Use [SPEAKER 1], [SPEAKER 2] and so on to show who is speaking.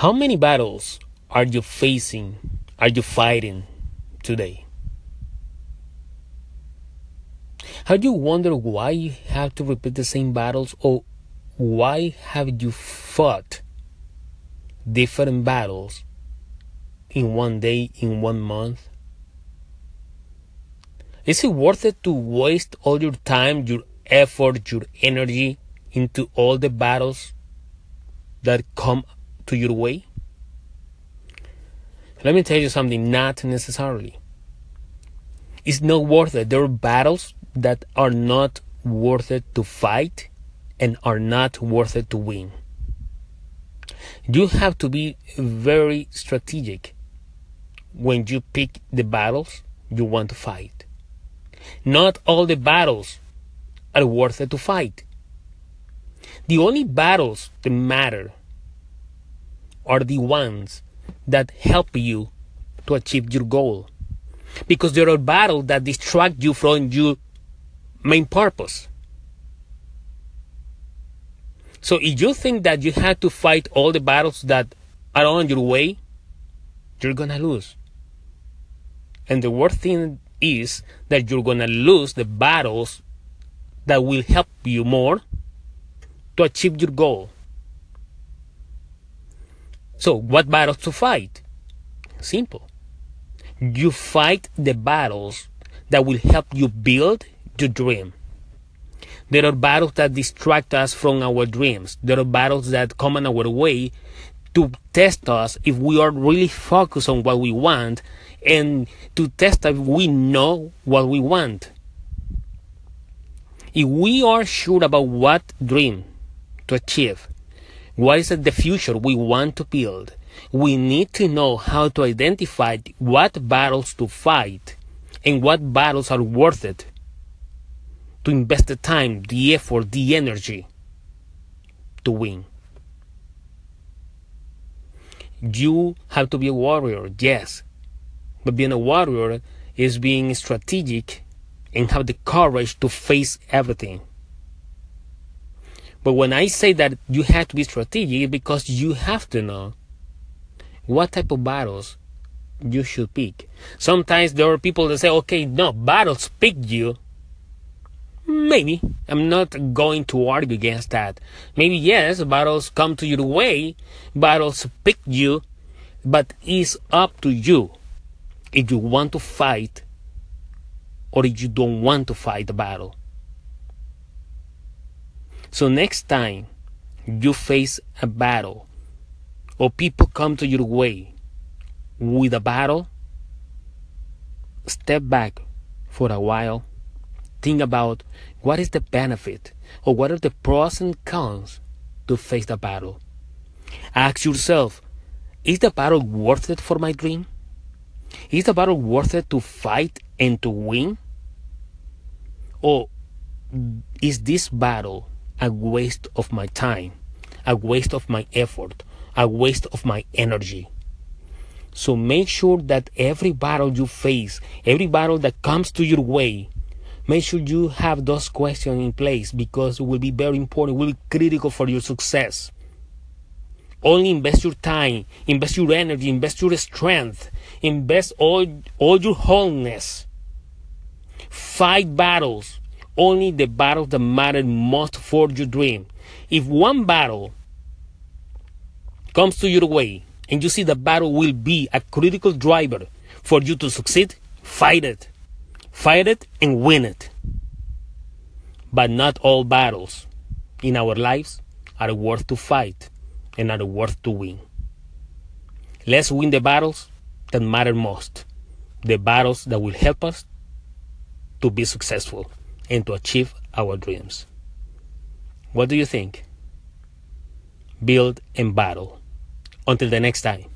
[SPEAKER 1] How many battles are you facing, are you fighting today? Have you wondered why you have to repeat the same battles or why have you fought different battles in one day, in one month? Is it worth it to waste all your time, your effort, your energy into all the battles that come to your way? Let me tell you something, not necessarily. It's not worth it. There are battles that are not worth it to fight and are not worth it to win. You have to be very strategic when you pick the battles you want to fight. Not all the battles are worth it to fight. The only battles that matter are the ones that help you to achieve your goal. Because there are battles that distract you from your main purpose. So if you think that you have to fight all the battles that are on your way, you're gonna lose. And the worst thing is that you're gonna lose the battles that will help you more to achieve your goal. So, what battles to fight? Simple. You fight the battles that will help you build your dream. There are battles that distract us from our dreams. There are battles that come in our way to test us if we are really focused on what we want and to test if we know what we want. If we are sure about what dream to achieve, what is the future we want to build? We need to know how to identify what battles to fight and what battles are worth it to invest the time, the effort, the energy to win. You have to be a warrior, yes, but being a warrior is being strategic and have the courage to face everything. But when I say that you have to be strategic, because you have to know what type of battles you should pick. Sometimes there are people that say, okay, no, battles pick you. Maybe. I'm not going to argue against that. Maybe yes, battles come to your way, battles pick you, but it's up to you if you want to fight or if you don't want to fight the battle. So next time you face a battle or people come to your way with a battle, step back for a while. Think about what is the benefit or what are the pros and cons to face the battle. Ask yourself, is the battle worth it for my dream? Is the battle worth it to fight and to win? Or is this battle a waste of my time, a waste of my effort, a waste of my energy. So make sure that every battle you face, every battle that comes to your way, make sure you have those questions in place because it will be very important, will be critical for your success. Only invest your time, invest your energy, invest your strength, invest all, all your wholeness. Fight battles only the battles that matter most for your dream. If one battle comes to your way and you see the battle will be a critical driver for you to succeed, fight it. Fight it and win it. But not all battles in our lives are worth to fight and are worth to win. Let's win the battles that matter most, the battles that will help us to be successful and to achieve our dreams. What do you think? Build and battle. Until the next time.